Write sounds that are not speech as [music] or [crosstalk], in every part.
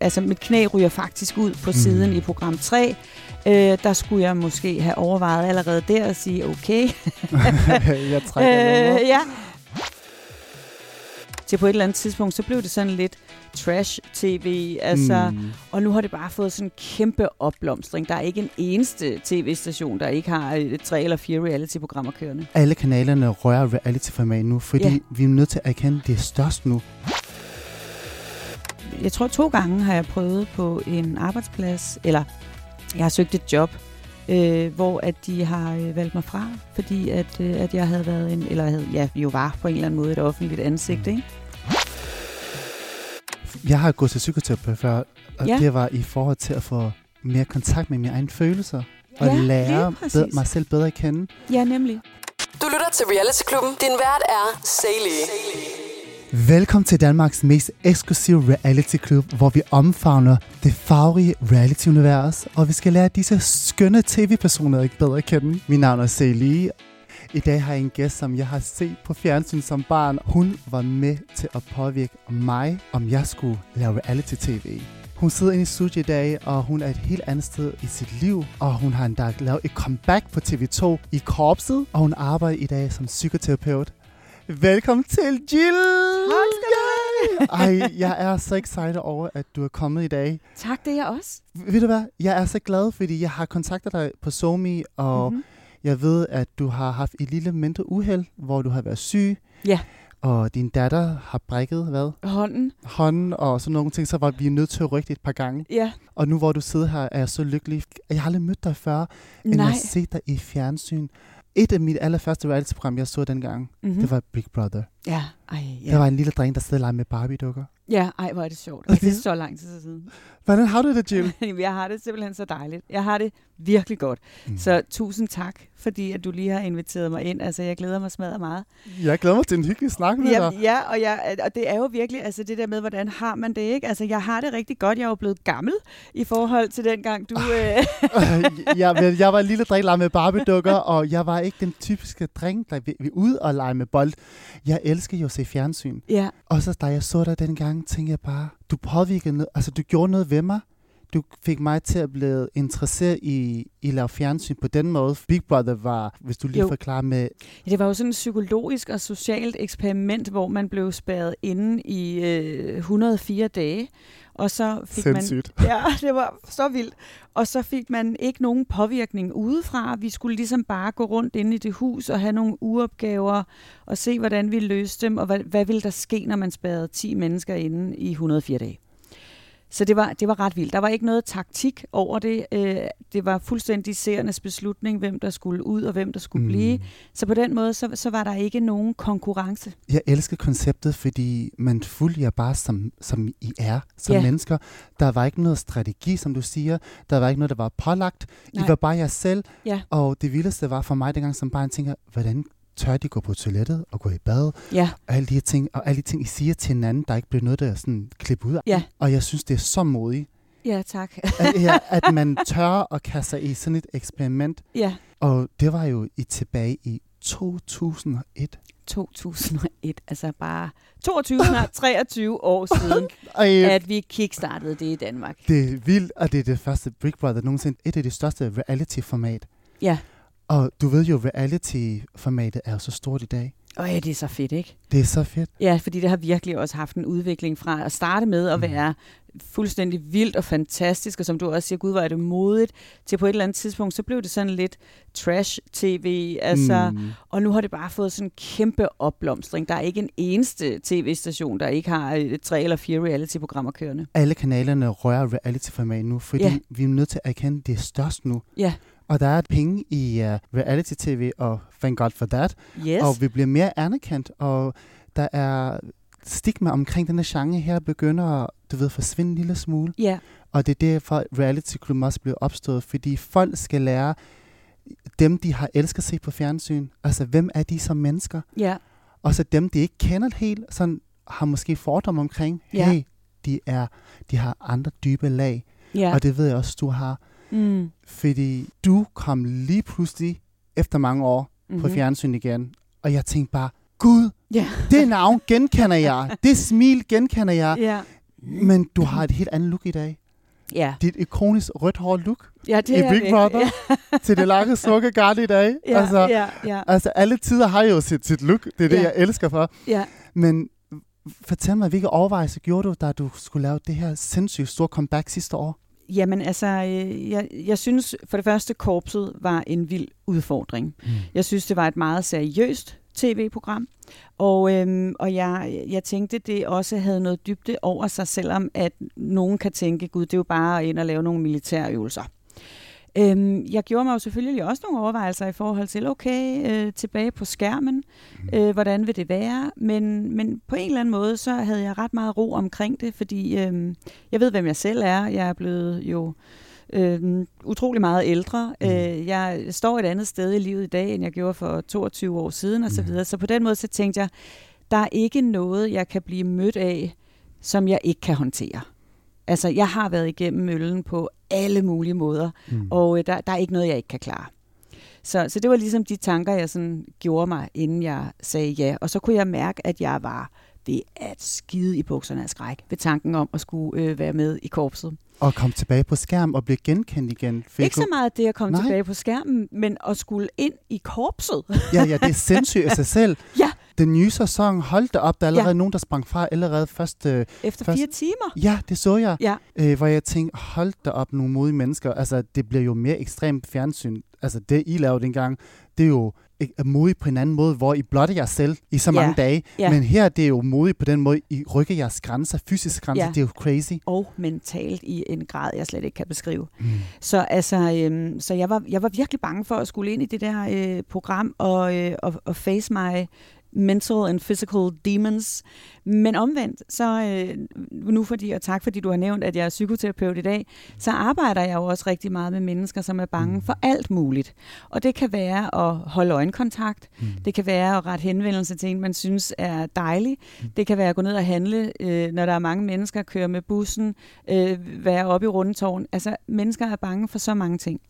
Altså mit knæ ryger faktisk ud på siden mm. i program 3. Øh, der skulle jeg måske have overvejet allerede der at sige, okay. [laughs] jeg trækker øh, ja. Til på et eller andet tidspunkt, så blev det sådan lidt trash-tv, altså, mm. og nu har det bare fået sådan en kæmpe opblomstring. Der er ikke en eneste tv-station, der ikke har et, tre eller fire reality-programmer kørende. Alle kanalerne rører reality-format nu, fordi ja. vi er nødt til at erkende, at det er størst nu jeg tror to gange har jeg prøvet på en arbejdsplads, eller jeg har søgt et job, øh, hvor at de har øh, valgt mig fra, fordi at, øh, at jeg havde været en, eller havde, ja, jo var på en eller anden måde et offentligt ansigt, ikke? Jeg har gået til psykoterapeut før, og ja. det var i forhold til at få mere kontakt med mine egne følelser, og ja, lære bedre, mig selv bedre at kende. Ja, nemlig. Du lytter til Reality Klubben. Din vært er Sally. Velkommen til Danmarks mest eksklusive reality club, hvor vi omfavner det farverige reality-univers, og vi skal lære disse skønne tv-personer ikke bedre at kende. Mit navn er Celie. I dag har jeg en gæst, som jeg har set på fjernsyn som barn. Hun var med til at påvirke mig, om jeg skulle lave reality-tv. Hun sidder inde i studiet i dag, og hun er et helt andet sted i sit liv. Og hun har endda lavet et comeback på TV2 i korpset, og hun arbejder i dag som psykoterapeut. Velkommen til Jill! Tak skal. Ej, jeg er så excited over, at du er kommet i dag. Tak, det er jeg også. Ved du hvad? Jeg er så glad, fordi jeg har kontaktet dig på SoMe, og mm-hmm. jeg ved, at du har haft et lille mindre uheld, hvor du har været syg. Ja. Og din datter har brækket, hvad? Hånden. Hånden og sådan nogle ting, så var vi nødt til at rykke et par gange. Ja. Og nu hvor du sidder her, er jeg så lykkelig. Jeg har aldrig mødt dig før, end Nej. at se dig i fjernsyn. Et af mit allerførste reality-program, jeg så dengang, mm-hmm. det var Big Brother. Ja, ej, ja. Der var en lille dreng, der stod og med Barbie-dukker. Ja, ej, hvor er det sjovt. Og det er så lang tid siden. Hvordan har du det, Jill? [laughs] jeg har det simpelthen så dejligt. Jeg har det virkelig godt. Mm. Så tusind tak, fordi at du lige har inviteret mig ind. Altså, jeg glæder mig smadret meget. Jeg glæder mig til en hyggelig snak med ja, dig. Ja, og, jeg, og det er jo virkelig altså det der med, hvordan har man det, ikke? Altså, jeg har det rigtig godt. Jeg er jo blevet gammel i forhold til den gang, du... øh... [laughs] jeg, jeg var en lille dreng, der med Barbie-dukker, og jeg var ikke den typiske dreng, der vi, vi ud og lege med bold. Jeg elsker jo at se fjernsyn. Ja. Og så da jeg så dig dengang, tænkte jeg bare, du påvirkede noget, altså du gjorde noget ved mig. Du fik mig til at blive interesseret i, i lave fjernsyn på den måde. Big Brother var, hvis du lige jo. forklarer med... Ja, det var jo sådan et psykologisk og socialt eksperiment, hvor man blev spærret inde i øh, 104 dage. Og så fik Sindssygt. man... [laughs] Ja, det var så vildt. Og så fik man ikke nogen påvirkning udefra. Vi skulle ligesom bare gå rundt inde i det hus og have nogle uopgaver og se, hvordan vi løste dem, og hvad, hvad ville der ske, når man spærrede 10 mennesker inde i 104 dage. Så det var, det var ret vildt. Der var ikke noget taktik over det. Øh, det var fuldstændig seernes beslutning, hvem der skulle ud og hvem der skulle mm. blive. Så på den måde, så, så var der ikke nogen konkurrence. Jeg elsker konceptet, fordi man fulgte bare som, som I er, som ja. mennesker. Der var ikke noget strategi, som du siger. Der var ikke noget, der var pålagt. Nej. I var bare jer selv. Ja. Og det vildeste var for mig dengang som barn, tænker, hvordan tør de gå på toilettet og gå i bad. Ja. Og alle de her ting, og alle de ting, I siger til hinanden, der ikke bliver noget, der sådan klippe ud af. Ja. Og jeg synes, det er så modigt. Ja, tak. at, ja, at man tør at kaste sig i sådan et eksperiment. Ja. Og det var jo i tilbage i 2001. 2001, altså bare 2023 år siden, [laughs] at vi kickstartede det i Danmark. Det er vildt, og det er det første Big Brother nogensinde. Et af de største reality-format. Ja. Og du ved jo, reality-formatet er så stort i dag. Og ja, det er så fedt, ikke? Det er så fedt. Ja, fordi det har virkelig også haft en udvikling fra at starte med at mm. være fuldstændig vildt og fantastisk, og som du også siger, gud, hvor er det modigt, til på et eller andet tidspunkt, så blev det sådan lidt trash-tv, altså, mm. og nu har det bare fået sådan en kæmpe opblomstring. Der er ikke en eneste tv-station, der ikke har et tre eller fire reality-programmer kørende. Alle kanalerne rører reality-format nu, fordi ja. vi er nødt til at erkende, at det er størst nu. Ja. Og der er penge i uh, reality-tv, og thank God for that. Yes. Og vi bliver mere anerkendt, og der er stigma omkring denne genre her begynder at du ved, forsvinde en lille smule. Ja. Og det er derfor, reality club også bliver opstået, fordi folk skal lære dem, de har elsket at se på fjernsyn. Altså, hvem er de som mennesker? Ja. Og så dem, de ikke kender helt, sådan har måske fordomme omkring, hey, de, er, de har andre dybe lag. Ja. Og det ved jeg også, du har. Mm. Fordi du kom lige pludselig efter mange år mm-hmm. på fjernsyn igen, og jeg tænkte bare, Gud, yeah. det navn genkender jeg, det smil genkender jeg. Yeah. Men du har et helt andet look i dag. Ja, Dit ikonisk rødt hår look ja det i er Big det. Brother Ja, [laughs] til det lange smukke garn i dag. ja, altså, ja, ja, altså, alle tider har jo sit, sit look. Det er det, Ja. jeg elsker for. ja. Men fortæl mig, hvilke overvejelser gjorde du, da du skulle lave det her sindssygt store comeback sidste år? Jamen altså, øh, jeg, jeg synes for det første, korpset var en vild udfordring. Mm. Jeg synes, det var et meget seriøst tv-program, og, øhm, og jeg, jeg tænkte, det også havde noget dybde over sig, selvom at nogen kan tænke, gud, det er jo bare ind og lave nogle militærøvelser. Øhm, jeg gjorde mig jo selvfølgelig også nogle overvejelser i forhold til, okay, øh, tilbage på skærmen, øh, hvordan vil det være? Men, men på en eller anden måde, så havde jeg ret meget ro omkring det, fordi øh, jeg ved, hvem jeg selv er. Jeg er blevet jo øh, utrolig meget ældre. Mm. Øh, jeg står et andet sted i livet i dag, end jeg gjorde for 22 år siden osv. Så, Mm. videre. så på den måde, så tænkte jeg, der er ikke noget, jeg kan blive mødt af, som jeg ikke kan håndtere. Altså, jeg har været igennem møllen på alle mulige måder, Mm. og øh, der, der er ikke noget, jeg ikke kan klare. Så, så det var ligesom de tanker, jeg sådan gjorde mig, inden jeg sagde ja. Og så kunne jeg mærke, at jeg var det at skide i bukserne af skræk ved tanken om at skulle øh, være med i korpset. Og kom tilbage på skærm og blive genkendt igen. Fik Ikke så meget det at komme Nej. tilbage på skærmen, men at skulle ind i korpset. Ja, ja, det er sindssygt af [laughs] sig selv. Ja. Den nye sæson, hold da op, der er allerede Ja. ja. nogen, der sprang fra allerede først. Øh, Efter Først- fire timer. ja, det så jeg. Ja. Øh, hvor jeg tænkte, hold da op, nogle modige mennesker. Altså, det bliver jo mere ekstremt fjernsyn. Altså, det I lavede dengang, det er jo er modigt på en anden måde, hvor I blotter jer selv i så Ja. mange dage. Ja. Men her det er jo modigt på den måde, I rykker jeres grænser, fysiske grænser. Ja. Det er jo crazy. Og mentalt i en grad, jeg slet ikke kan beskrive. Mm. Så altså, øhm, så jeg var, jeg var virkelig bange for at skulle ind i det der øh, program og, øh, og, og face my mental and physical demons. Men omvendt, så øh, nu fordi, og tak fordi du har nævnt, at jeg er psykoterapeut i dag, så arbejder jeg jo også rigtig meget med mennesker, som er bange Mm. for alt muligt. Og det kan være at holde øjenkontakt, Mm. det kan være at rette henvendelse til en, man synes er dejlig. Det kan være at gå ned og handle, øh, når der er mange mennesker, køre med bussen, øh, være oppe i rundetårn. Altså, mennesker er bange for så mange ting.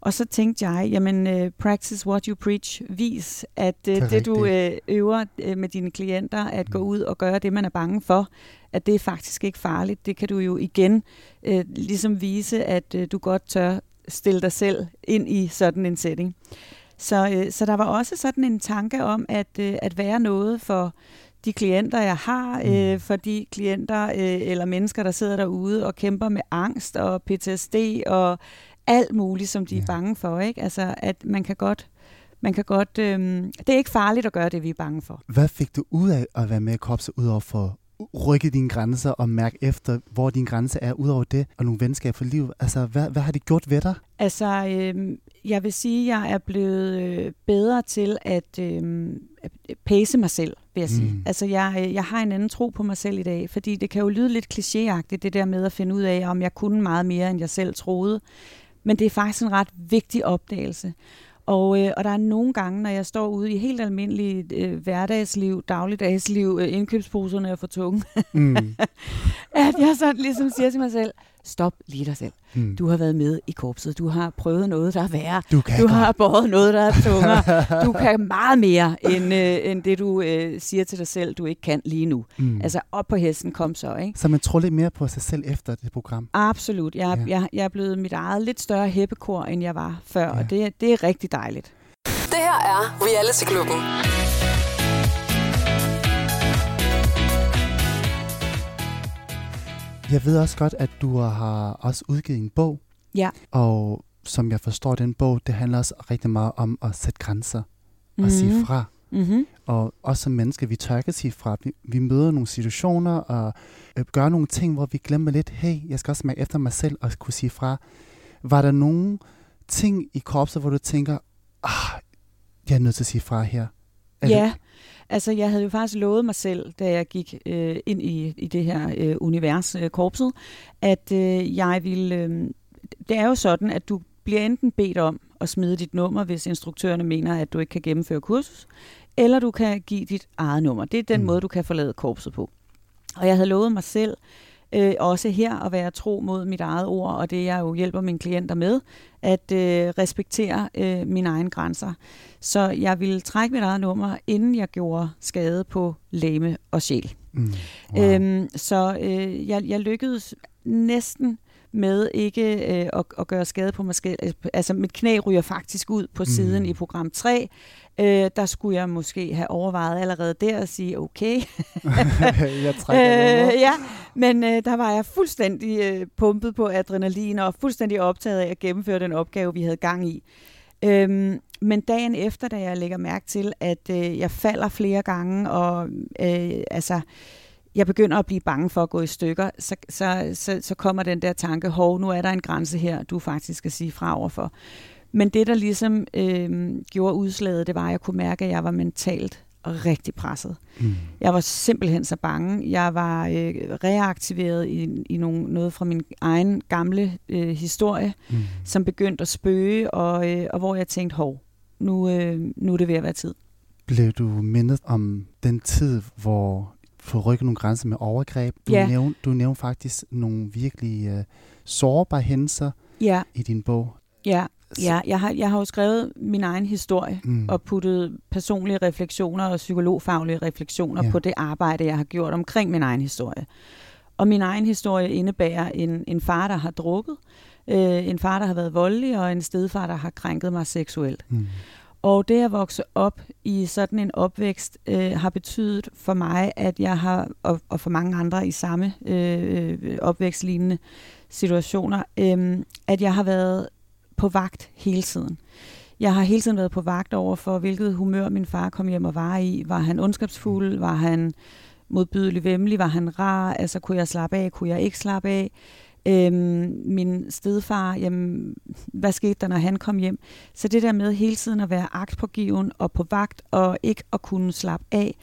Og så tænkte jeg, jamen, uh, practice what you preach. Vis, at uh, Det det, du uh, øver med dine klienter, at gå ud og gøre det, man er bange for, at det er faktisk ikke farligt. Det kan du jo igen uh, ligesom vise, at du godt tør stille dig selv ind i sådan en setting. Så, øh, så der var også sådan en tanke om at, øh, at være noget for de klienter, jeg har, øh, Mm. for de klienter øh, eller mennesker, der sidder derude og kæmper med angst og PTSD og alt muligt, som de er Ja. bange for. Ikke? Altså, at man kan godt, man kan godt øh, det er ikke farligt at gøre det, vi er bange for. Hvad fik du ud af at være med i korpset, udover for rykke dine grænser og mærke efter, hvor din grænse er, udover det, og nogle venskaber for livet? Altså, hvad, hvad har det gjort ved dig? Altså, øh, jeg vil sige, at jeg er blevet øh, bedre til at øh, pace mig selv, vil jeg sige. Mm. Altså, jeg, øh, jeg har en anden tro på mig selv i dag, fordi det kan jo lyde lidt klichéagtigt, det der med at finde ud af, om jeg kunne meget mere, end jeg selv troede. Men det er faktisk en ret vigtig opdagelse. Og, øh, og der er nogle gange, når jeg står ude i helt almindeligt øh, hverdagsliv, dagligdagsliv, øh, indkøbsposerne er for tunge, Mm. [laughs] at jeg sådan ligesom siger til mig selv, stop lige dig selv. Mm. Du har været med i korpset. Du har prøvet noget, der er værre. du kan Du har båret noget, der er tungere. [laughs] Du kan meget mere, end, øh, end det du øh, siger til dig selv, du ikke kan lige nu. Mm. Altså op på hesten, kom så, ikke? Så man tror lidt mere på sig selv efter det program. Absolut. Jeg, Ja. jeg, jeg er blevet mit eget lidt større heppekor, end jeg var før, ja. og det, det er rigtig dejligt. Det her er Reality Klubben. Jeg ved også godt, at du har også udgivet en bog. Ja. Og som jeg forstår den bog, det handler også rigtig meget om at sætte grænser og sige fra. Mm-hmm. Og også som mennesker, vi tør ikke sige fra. Vi, vi møder nogle situationer og øh, gør nogle ting, hvor vi glemmer lidt, hey, jeg skal også mærke efter mig selv og kunne sige fra. Var der nogle ting i korpset, hvor du tænker, ah, jeg er nødt til at sige fra her? Eller- Ja, altså jeg havde jo faktisk lovet mig selv, da jeg gik øh, ind i, i det her øh, univers, øh, korpset, at øh, jeg ville... Øh, det er jo sådan, at du bliver enten bedt om at smide dit nummer, hvis instruktørerne mener, at du ikke kan gennemføre kursus, eller du kan give dit eget nummer. Det er den mm. måde, du kan forlade korpset på. Og jeg havde lovet mig selv, øh, også her at være tro mod mit eget ord, og det jeg jo hjælper mine klienter med, at øh, respektere øh, mine egne grænser. Så jeg ville trække mit eget nummer, inden jeg gjorde skade på læme og sjæl. Mm. Wow. Øhm, så øh, jeg, jeg lykkedes næsten med ikke øh, at, at gøre skade på mig selv. Altså mit knæ ryger faktisk ud på siden Mm. i program 3. Øh, der skulle jeg måske have overvejet allerede der at sige, okay, [laughs] jeg trækker øh, ja, men øh, der var jeg fuldstændig øh, pumpet på adrenalin og fuldstændig optaget af at gennemføre den opgave, vi havde gang i. Øhm, men dagen efter, da jeg lægger mærke til, at øh, jeg falder flere gange, og øh, altså, jeg begynder at blive bange for at gå i stykker, så, så, så, så kommer den der tanke, hov, nu er der en grænse her, du faktisk skal sige fra overfor. Men det, der ligesom øh, gjorde udslaget, det var, at jeg kunne mærke, at jeg var mentalt rigtig presset. Mm. Jeg var simpelthen så bange. Jeg var øh, reaktiveret i, i nogle, noget fra min egen gamle øh, historie, Mm. som begyndte at spøge, og, øh, og hvor jeg tænkte, hov, nu, øh, nu er det ved at være tid. Blev du mindet om den tid, hvor du rykket nogle grænser med overgreb? Du, Ja. nævnte, du nævnte faktisk nogle virkelig uh, sårbare hændelser Ja, i din bog. ja, ja. Jeg har, jeg har jo skrevet min egen historie, Mm. og puttet personlige refleksioner og psykologfaglige refleksioner ja. på det arbejde, jeg har gjort omkring min egen historie. Og min egen historie indebærer en, en far, der har drukket, øh, en far, der har været voldelig, og en stedfar, der har krænket mig seksuelt. Mm. Og det at vokse op i sådan en opvækst øh, har betydet for mig, at jeg har, og, og for mange andre i samme øh, øh, opvækstlignende situationer, øh, at jeg har været på vagt hele tiden. Jeg har hele tiden været på vagt over for, hvilket humør min far kom hjem og var i. Var han ondskabsfuld? Var han modbydelig vemmelig? Var han rar? Altså, kunne jeg slappe af? Kunne jeg ikke slappe af? Øhm, min stedfar, jamen, hvad skete der, når han kom hjem? Så det der med hele tiden at være agtpågiven og på vagt og ikke at kunne slappe af,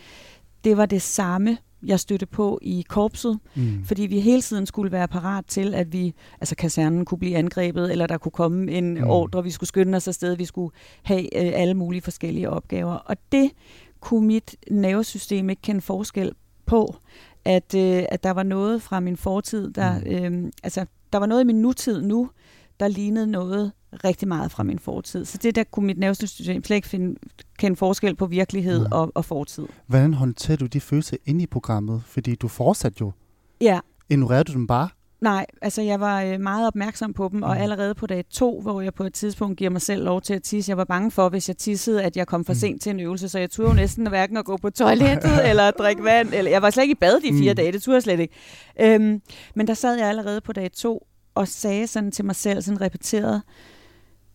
det var det samme, jeg stødte på i korpset, Mm. fordi vi hele tiden skulle være parat til, at vi, altså kasernen kunne blive angrebet, eller der kunne komme en mm. ordre, vi skulle skynde os afsted, vi skulle have øh, alle mulige forskellige opgaver. Og det kunne mit nervesystem ikke kende forskel på, at, øh, at der var noget fra min fortid, der, Mm. øh, altså der var noget i min nutid nu, der lignede noget rigtig meget fra min fortid. Så det der kunne mit nervesystem slet ikke finde, kende forskel på virkelighed Nej. og, og fortid. Hvordan håndterer du de følelser inde i programmet? Fordi du fortsatte jo. Ja, Ignorerede du dem bare? Nej, altså jeg var øh, meget opmærksom på dem, og Mm. allerede på dag to, hvor jeg på et tidspunkt giver mig selv lov til at tisse, jeg var bange for, hvis jeg tissede, at jeg kom for Mm. sent til en øvelse, så jeg turde jo næsten hverken at gå på toilettet [laughs] eller drikke vand, eller jeg var slet ikke i bad de fire Mm. dage, det turde jeg slet ikke. Øhm, men der sad jeg allerede på dag to og sagde sådan til mig selv, sådan repeteret,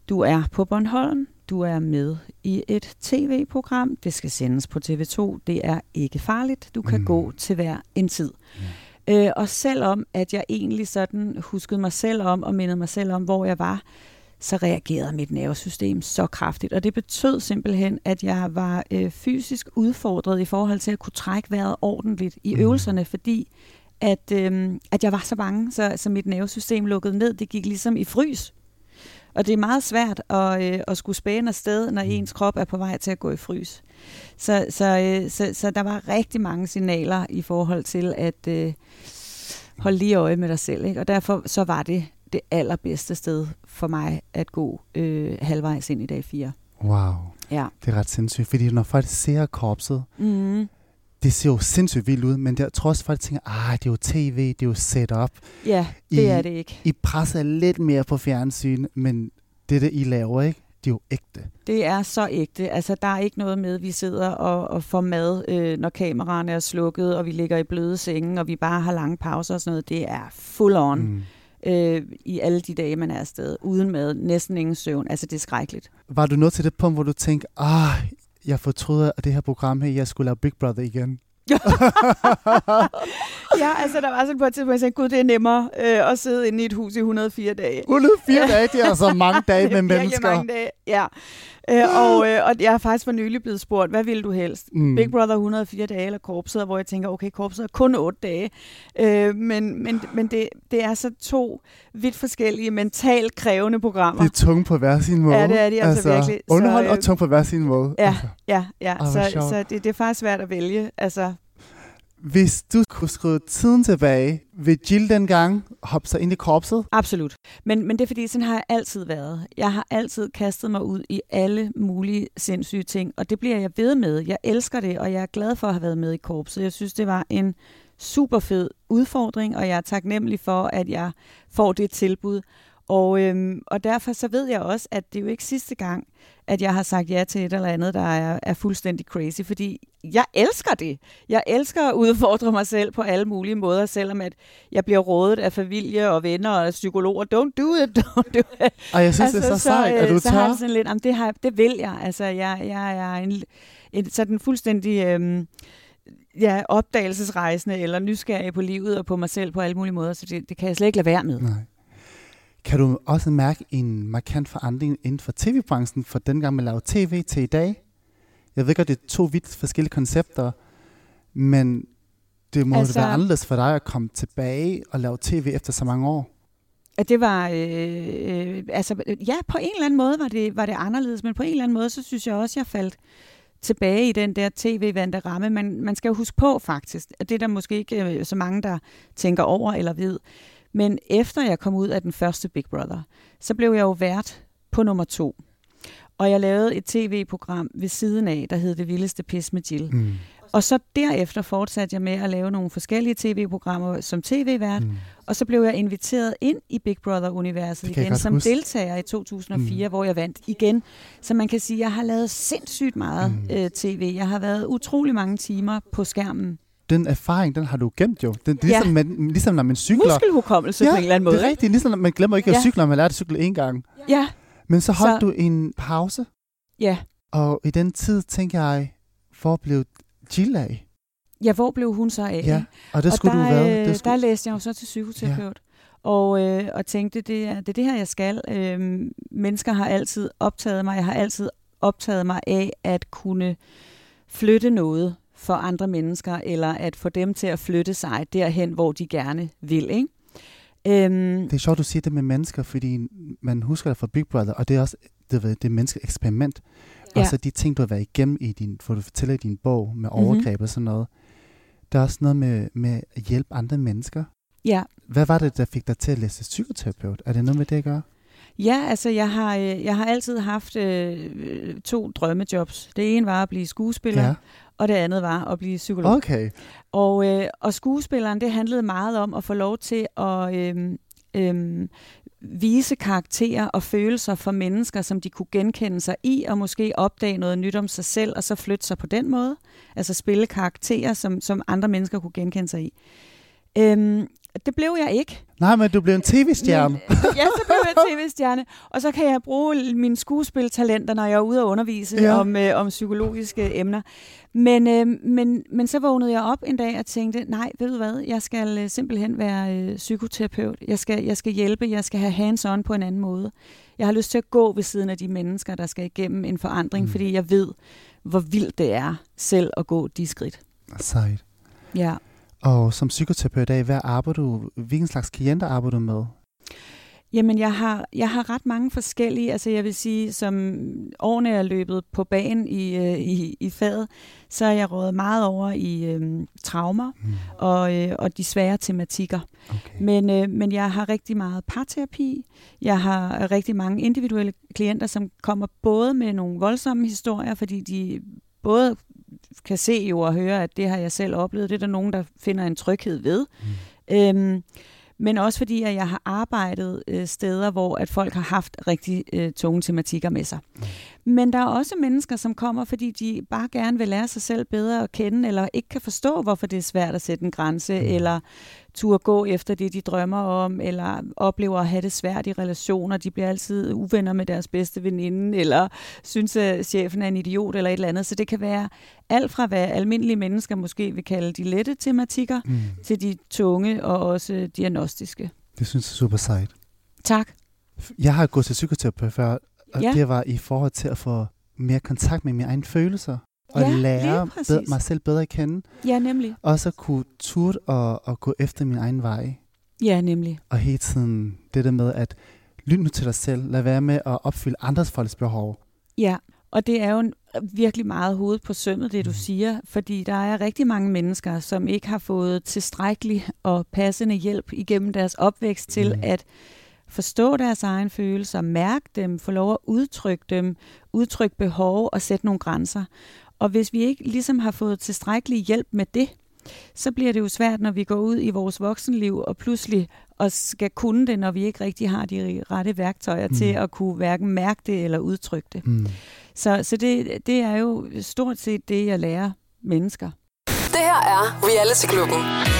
du er på Bornholm, du er med i et tv-program, det skal sendes på TV2, det er ikke farligt, du kan Mm. gå til hver en tid. Øh, og selvom at jeg egentlig sådan huskede mig selv om og mindede mig selv om, hvor jeg var, så reagerede mit nervesystem så kraftigt. Og det betød simpelthen, at jeg var øh, fysisk udfordret i forhold til at kunne trække vejret ordentligt i Mm. øvelserne, fordi at, øh, at jeg var så bange, så, så mit nervesystem lukkede ned. Det gik ligesom i frys. Og det er meget svært at, øh, at skulle spæne afsted, når Mm. ens krop er på vej til at gå i frys. Så, så, øh, så, så der var rigtig mange signaler i forhold til at øh, holde lige øje med dig selv. Ikke? Og derfor så var det det allerbedste sted for mig at gå øh, halvvejs ind i dag 4. Wow, Ja. det er ret sindssygt. Fordi når folk ser korpset, Mm. Det ser jo sindssygt vildt ud, men tror også, folk tænker, ah, det er jo tv, det er jo setup. Ja, det I- er det ikke. I presser lidt mere på fjernsyn, men det, det I laver, ikke? det er jo ægte. Det er så ægte. Altså, der er ikke noget med, at vi sidder og, og får mad, øh, når kameraerne er slukket, og vi ligger i bløde senge, og vi bare har lange pauser og sådan noget. Det er full on mm. øh, i alle de dage, man er afsted. Uden mad, næsten ingen søvn. Altså, det er skrækkeligt. Var du nået til det punkt, hvor du tænkte, ah, jeg fortryder at det her program her, jeg skulle lave Big Brother igen? [laughs] ja, altså, der var sådan på et tidspunkt, jeg tænkte, gud, det er nemmere øh, at sidde inde i et hus i 104 dage. 104 dage, det er altså mange dage [laughs] det med virkelig mennesker. mange dage, ja. Øh, og, øh, og jeg er faktisk for nylig blevet spurgt, hvad vil du helst? Mm. Big Brother 104 dage eller korpset, hvor jeg tænker, okay, korpset er kun 8 dage. Øh, men men, men det, det er så to vidt forskellige, mentalt krævende programmer. Det er tunge på hver sin måde. Ja, det er de altså virkelig. Så, Underhold øh, og tung på hver sin måde. Ja, Altså. ja, ja. så sjovt. så det, det er faktisk svært at vælge. Altså, hvis du kunne skrive tiden tilbage, vil Jill dengang hoppe sig ind i korpset? Absolut. Men, men det er fordi, sådan har jeg altid været. Jeg har altid kastet mig ud i alle mulige sindssyge ting, og det bliver jeg ved med. Jeg elsker det, og jeg er glad for at have været med i korpset. Jeg synes, det var en super fed udfordring, og jeg er taknemmelig for, at jeg får det tilbud. Og, øhm, og derfor så ved jeg også, at det er jo ikke sidste gang, at jeg har sagt ja til et eller andet, der er, er fuldstændig crazy, fordi jeg elsker det. Jeg elsker at udfordre mig selv på alle mulige måder, selvom at jeg bliver rådet af familie og venner og psykologer, don't do it, [laughs] don't do it. Og jeg synes, altså, det er så, så sejt, at du så tør. har jeg sådan lidt, jamen, det, har, det vil jeg. Altså, jeg, jeg er en, en sådan fuldstændig... Øhm, ja, opdagelsesrejsende eller nysgerrig på livet og på mig selv på alle mulige måder, så det, det kan jeg slet ikke lade være med. Nej. Kan du også mærke en markant forandring inden for tv-branchen, fra dengang man lavede tv til i dag? Jeg ved godt, det er to vidt forskellige koncepter, men det må altså, Altså- være anderledes for dig at komme tilbage og lave tv efter så mange år. Det var, øh, øh, altså, ja, på en eller anden måde var det, var det anderledes, men på en eller anden måde, så synes jeg også, jeg faldt tilbage i den der tv-vante ramme. Man, man skal jo huske på faktisk, at det er der måske ikke øh, så mange, der tænker over eller ved. Men efter jeg kom ud af den første Big Brother, så blev jeg jo vært på nummer to. Og jeg lavede et tv-program ved siden af, der hed Det Vildeste Pis med Jill. Mm. Og så derefter fortsatte jeg med at lave nogle forskellige tv-programmer som tv-vært, Mm. og så blev jeg inviteret ind i Big Brother-universet igen som huske. deltager i 2004, mm. hvor jeg vandt igen. Så man kan sige, at jeg har lavet sindssygt meget mm. øh, tv. Jeg har været utrolig mange timer på skærmen. Den erfaring, den har du gemt jo. Den, det er Ja. ligesom, man, ligesom når man cykler. Muskelhukommelse ja, på en eller anden måde. det er rigtigt. Ligesom når man glemmer ikke at Ja. cykle, når man lærer at cykle en gang. Ja, Men så holdt Så- du en pause, ja. og i den tid tænker jeg, hvor blev Jill af? Ja, hvor blev hun så af? Ja, og det og skulle der, du være. Det skulle... Der læste jeg jo så til psykoterapeut. Ja. Og, øh, og tænkte, det er, det er det her, jeg skal. Øh, mennesker har altid optaget mig. Jeg har altid optaget mig af at kunne flytte noget for andre mennesker, eller at få dem til at flytte sig derhen, hvor de gerne vil. Ikke? Øhm, Det er sjovt, du siger det med mennesker, fordi man husker det fra Big Brother, og det er også det, ved, det menneske eksperiment. Ja. Og så de ting, du har været igennem i din, hvor du fortæller i din bog med Mhm. overgreb og sådan noget. Der er også noget med, med at hjælpe andre mennesker. ja, Hvad var det, der fik dig til at læse psykoterapeut? Er det noget med det at gøre? Ja, altså jeg har, øh, jeg har altid haft øh, to drømmejobs. Det ene var at blive skuespiller, ja. og det andet var at blive psykolog. Okay. Og, øh, og skuespilleren, det handlede meget om at få lov til at øh, øh, vise karakterer og følelser for mennesker, som de kunne genkende sig i, og måske opdage noget nyt om sig selv, og så flytte sig på den måde. Altså spille karakterer, som, som andre mennesker kunne genkende sig i. Øhm, det blev jeg ikke. Nej, men du blev en tv-stjerne. Men, ja, så blev jeg tv-stjerne. Og så kan jeg bruge mine skuespiltalenter, når jeg er ude og undervise Ja. om, øh, om psykologiske emner. Men, øh, men, men så vågnede jeg op en dag og tænkte, nej, ved du hvad, jeg skal øh, simpelthen være øh, psykoterapeut. Jeg skal, jeg skal hjælpe, jeg skal have hands-on på en anden måde. Jeg har lyst til at gå ved siden af de mennesker, der skal igennem en forandring, mm. fordi jeg ved, hvor vildt det er selv at gå de skridt. Sejt. Ja. Og som psykoterapeut i dag, hvad arbejder du, hvilken slags klienter arbejder du med? Jamen, jeg har, jeg har ret mange forskellige, altså jeg vil sige, som årene er løbet på banen i, øh, i, i faget, så er jeg rådet meget over i øh, traumer Mm. og, øh, og de svære tematikker. Okay. Men, øh, men jeg har rigtig meget parterapi. Jeg har rigtig mange individuelle klienter, som kommer både med nogle voldsomme historier, fordi de både kan se jo og høre, at det har jeg selv oplevet. Det er der nogen, der finder en tryghed ved. Mm. Øhm, men også fordi, at jeg har arbejdet øh, steder, hvor at folk har haft rigtig øh, tunge tematikker med sig. Mm. Men der er også mennesker, som kommer, fordi de bare gerne vil lære sig selv bedre at kende, eller ikke kan forstå, hvorfor det er svært at sætte en grænse, Mm. eller turde gå efter det, de drømmer om, eller oplever at have det svært i relationer. De bliver altid uvenner med deres bedste veninde, eller synes, at chefen er en idiot, eller et eller andet. Så det kan være alt fra, hvad almindelige mennesker måske vil kalde de lette tematikker, Mm. til de tunge og også diagnostiske. Det synes jeg er super sejt. Tak. Jeg har gået til psykoterapeut før, og Ja. det var i forhold til at få mere kontakt med mine egne følelser. Og Ja, lære bedre, mig selv bedre at kende. Ja, nemlig. Og så kunne turde og, og gå efter min egen vej. Ja, nemlig. Og hele tiden det der med at lytte nu til dig selv. Lad være med at opfylde andres folks behov. Ja, og det er jo en virkelig meget hovedet på sømmet, det du Mm. siger, fordi der er rigtig mange mennesker, som ikke har fået tilstrækkelig og passende hjælp igennem deres opvækst til Mm. at forstå deres egen følelser, mærke dem, få lov at udtrykke dem, udtrykke behov og sætte nogle grænser. Og hvis vi ikke ligesom har fået tilstrækkelig hjælp med det, så bliver det jo svært, når vi går ud i vores voksenliv og pludselig og skal kunne det, når vi ikke rigtig har de rette værktøjer mm. til at kunne hverken mærke det eller udtrykke det. Mm. Så, så det, det er jo stort set det, jeg lærer mennesker. Det her er Reality Klubben.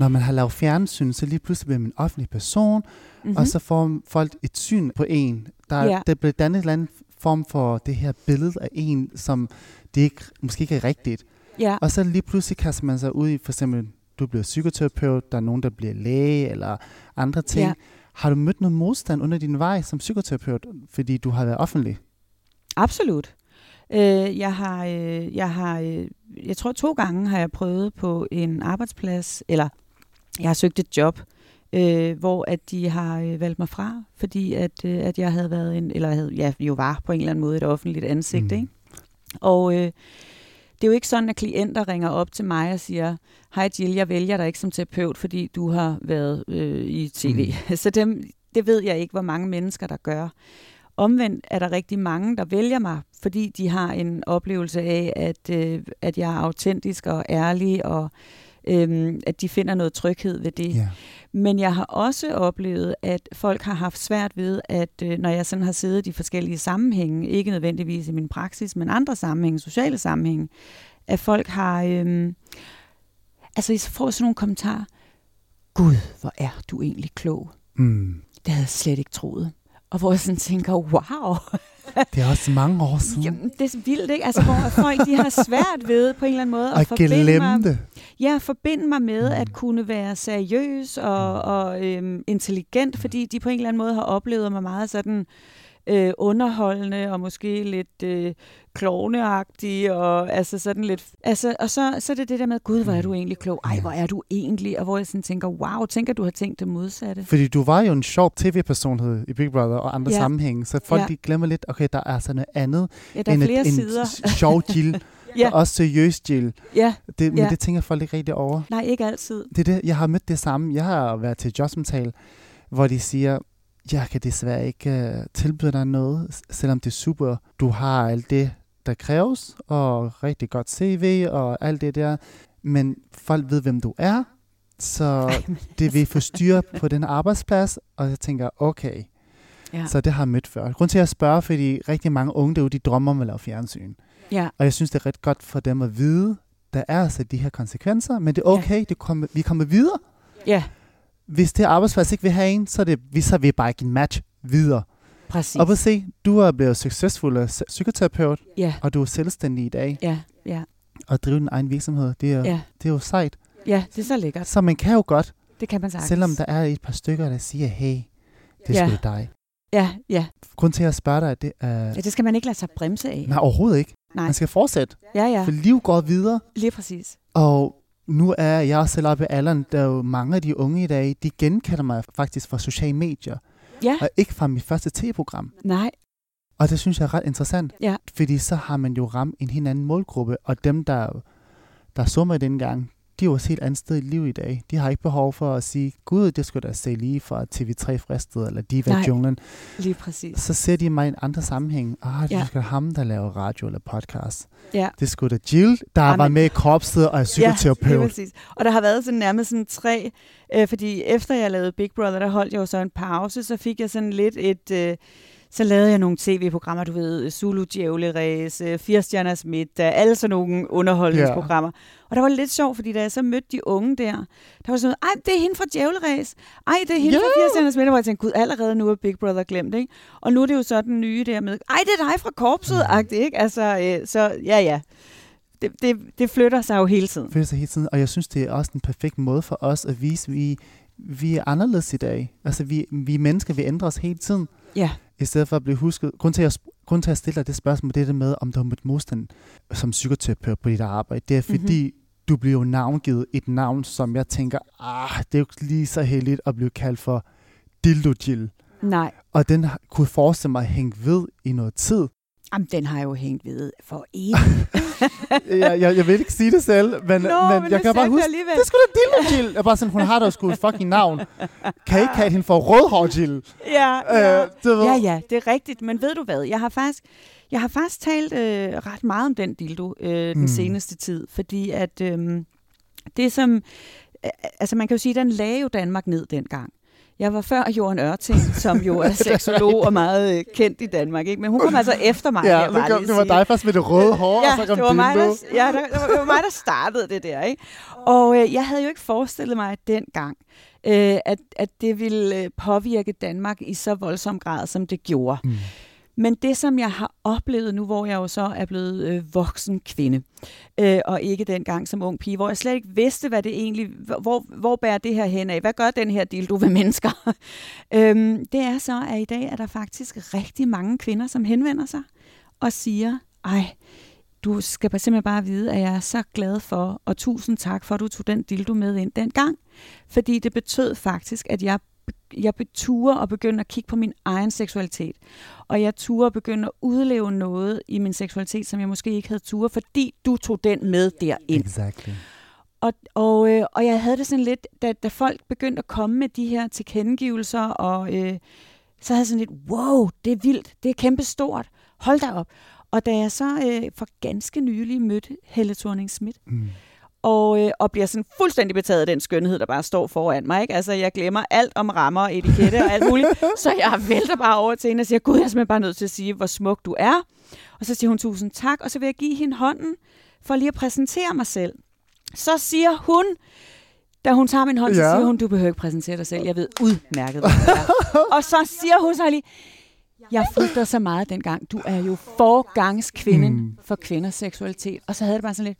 Når man har lavet fjernsyn, så lige pludselig bliver man en offentlig person, Mm-hmm. og så får folk et syn på en. Der, ja. der bliver dannet en eller anden form for det her billede af en, som det ikke, måske ikke er rigtigt. ja. Og så lige pludselig kaster man sig ud i, for eksempel, du bliver psykoterapeut, der er nogen, der bliver læge, eller andre ting. Ja. Har du mødt noget modstand under din vej som psykoterapeut, fordi du har været offentlig? Absolut. Øh, jeg har, øh, jeg har, øh, jeg tror to gange har jeg prøvet på en arbejdsplads, eller jeg har søgt et job, øh, hvor at de har øh, valgt mig fra, fordi at, øh, at jeg havde været en, eller havde, ja, jo var på en eller anden måde et offentligt ansigt, mm. Mm. ikke? Og øh, det er jo ikke sådan, at klienter ringer op til mig og siger, hej Jill, jeg vælger dig ikke som terapeut, fordi du har været øh, i tv. Mm. [laughs] Så dem, det ved jeg ikke, hvor mange mennesker, der gør. Omvendt er der rigtig mange, der vælger mig, fordi de har en oplevelse af, at, øh, at jeg er autentisk og ærlig, og øh, at de finder noget tryghed ved det. Ja. Men jeg har også oplevet, at folk har haft svært ved, at øh, når jeg sådan har siddet i forskellige sammenhænge, ikke nødvendigvis i min praksis, men andre sammenhænge, sociale sammenhænge, at folk har, øh, altså I får sådan nogle kommentarer, Gud, hvor er du egentlig klog. Mm. Det havde jeg slet ikke troet. Og hvor jeg sådan tænker, wow, [laughs] Det er også mange år siden. Jamen, det er vildt, ikke? Altså, hvor folk de har svært ved på en eller anden måde at og forbinde glemme mig, det. Ja, forbinde mig med Mm. at kunne være seriøs og, og øhm, intelligent, fordi de på en eller anden måde har oplevet mig meget sådan øh, underholdende og måske lidt øh, klovneagtig og altså sådan lidt altså og så så er det det der med gud hvor er du egentlig klog. Ej, hvor er du egentlig? Og hvor jeg sådan tænker, wow, tænker du har tænkt det modsatte. Fordi du var jo en sjov tv-personlighed i Big Brother og andre Ja. sammenhænge, så folk Ja. de glemmer lidt, okay, der er sådan noget andet Ja, der er end flere et, en sider. sjov Jill, [laughs] Ja. og også seriøs Jill. Ja, Det, men Ja. det tænker folk ikke rigtig over. nej, ikke altid. Det er det, jeg har mødt det samme. Jeg har været til jobsamtale, hvor de siger, jeg kan desværre ikke uh, tilbyde dig noget, selvom det er super. Du har alt det, der kræves, og rigtig godt CV og alt det der. Men folk ved, hvem du er, så [laughs] det vil forstyrre på den arbejdsplads, og jeg tænker, okay. Ja. Så det har jeg mødt før. Grund til at spørge, fordi rigtig mange unge derude, de drømmer om at lave fjernsyn. Ja, Og jeg synes, det er ret godt for dem at vide, der er altså de her konsekvenser, men det er okay, det kommer, vi kommer videre. ja, Hvis det arbejdsplads ikke vil have en, så er det, vi, så er vi bare ikke en match videre. præcis. Og på se, du er blevet succesfuld psykoterapeut, Ja, og du er selvstændig i dag, ja, ja, og driver din egen virksomhed. Det er, ja. det er jo sejt. Ja, det er så lækkert. Så man kan jo godt, Det kan man sagtens. selvom der er et par stykker, der siger, hey, det er Ja. sgu dig. Ja, ja. Grund til at spørge dig, det er... ja, det skal man ikke lade sig bremse af. Nej, overhovedet ikke. Nej. Man skal fortsætte, Ja, ja, for liv går videre. lige præcis. Og nu er jeg selv oppe i alderen, der er jo mange af de unge i dag, de genkender mig faktisk fra sociale medier, Ja, og ikke fra mit første tv-program. nej, Og det synes jeg er ret interessant, Ja. fordi så har man jo ramt en helt anden målgruppe, og dem, der, der så mig dengang, de er jo også helt andet sted i livet i dag. De har ikke behov for at sige, gud, det skulle da se lige fra TV3 fristet, eller Diva Nej. Junglen. lige præcis. Så ser de mig i en anden sammenhæng. Ah, det Ja. da ham, der laver radio eller podcast. Ja. Det skulle da Jill, der Jamen- var med i korpset og er Ja, psykoterapeut. lige præcis. Og der har været sådan nærmest sådan tre, øh, fordi efter jeg lavede Big Brother, der holdt jeg jo så en pause, så fik jeg sådan lidt et, øh, så lavede jeg nogle tv-programmer, du ved, Zulu Djævleræs, Fire Stjerners Middag, alle sådan nogle underholdningsprogrammer. Og der var lidt sjovt, fordi da jeg så mødte de unge der, der var sådan noget, ej, det er hende fra Djævleræs, ej, det er hende Ja. fra Fire Stjerners Middag, hvor jeg tænkte, gud, allerede nu er Big Brother glemt, ikke? Og nu er det jo så den nye der med, ej, det er dig fra korpset, agtigt, ikke? Altså, øh, så ja, ja. Det, det, det flytter sig jo hele tiden. føler sig hele tiden, og jeg synes, det er også en perfekt måde for os at vise, at vi, vi er anderledes i dag. Altså, vi, vi er mennesker, vi ændrer os hele tiden, Ja, i stedet for at blive husket. Grund til, at, jeg- grund til, at jeg stiller det spørgsmål, det er det med, om du har mødt modstand som psykoterapeut på dit arbejde. Det er fordi, mm-hmm. du bliver jo navngivet et navn, som jeg tænker, ah, det er jo ikke lige så heldigt at blive kaldt for dildo Jill. Nej, Og den kunne forestille mig at hænge ved i noget tid. Jamen, den har jeg jo hængt ved for evigt. [laughs] jeg, jeg, jeg vil ikke sige det selv, men, Nå, men, men jeg kan bare huske, alligevel. det skulle da dildo Jill. Jeg bare sådan, hun har da sgu et fucking navn. Kan I ikke kalde hende for rødhår Jill? ja, ja. Øh, det ved. Ja, ja, det er rigtigt. Men ved du hvad? Jeg har faktisk, jeg har faktisk talt øh, ret meget om den dildo øh, den Mm. seneste tid, fordi at øh, det som... Øh, altså man kan jo sige, at den lagde jo Danmark ned dengang. Jeg var før Jorden Ørting, som jo er [laughs] seksolog og meget øh, kendt i Danmark. Ikke? Men hun kom altså efter mig. Ja, det, kom, det var dig først med det røde hår, og så Ja, kom det var, mig, der, ja der, det, var, det var mig, der startede det der. Ikke? Og øh, jeg havde jo ikke forestillet mig dengang, øh, at, at det ville øh, påvirke Danmark i så voldsom grad, som det gjorde. Mm. Men det, som jeg har oplevet nu, hvor jeg jo så er blevet øh, voksen kvinde, øh, og ikke dengang som ung pige, hvor jeg slet ikke vidste, hvad det egentlig, hvor, hvor bærer det her hen af? Hvad gør den her dildo ved mennesker? [laughs] øhm, det er så, at i dag er der faktisk rigtig mange kvinder, som henvender sig og siger, ej, du skal bare simpelthen bare vide, at jeg er så glad for, og tusind tak for, at du tog den dildo med ind dengang. Fordi det betød faktisk, at jeg jeg turde og begyndte at kigge på min egen seksualitet. Og jeg turde begynde at udleve noget i min seksualitet, som jeg måske ikke havde turde, fordi du tog den med derind. Exactly. Og, og, øh, og jeg havde det sådan lidt, da, da folk begyndte at komme med de her tilkendegivelser, og øh, så havde jeg sådan lidt, wow, det er vildt, det er kæmpestort, hold da op. Og da jeg så øh, for ganske nylig mødte Helle thorning Schmidt, Mm. Og, øh, og bliver sådan fuldstændig betaget af den skønhed, der bare står foran mig. Ikke? Altså, jeg glemmer alt om rammer og etikette og alt muligt. [laughs] så jeg vælter bare over til hende og siger, gud, jeg er simpelthen bare nødt til at sige, hvor smuk du er. Og så siger hun tusind tak, og så vil jeg give hende hånden for lige at præsentere mig selv. Så siger hun, da hun tager min hånd, så Ja. siger hun, du behøver ikke præsentere dig selv. Jeg ved udmærket, hvad du er. Og så siger hun så lige, jeg dig så meget dengang. Du er jo forgangskvinden mm. for kvinders seksualitet. Og så havde det bare sådan lidt,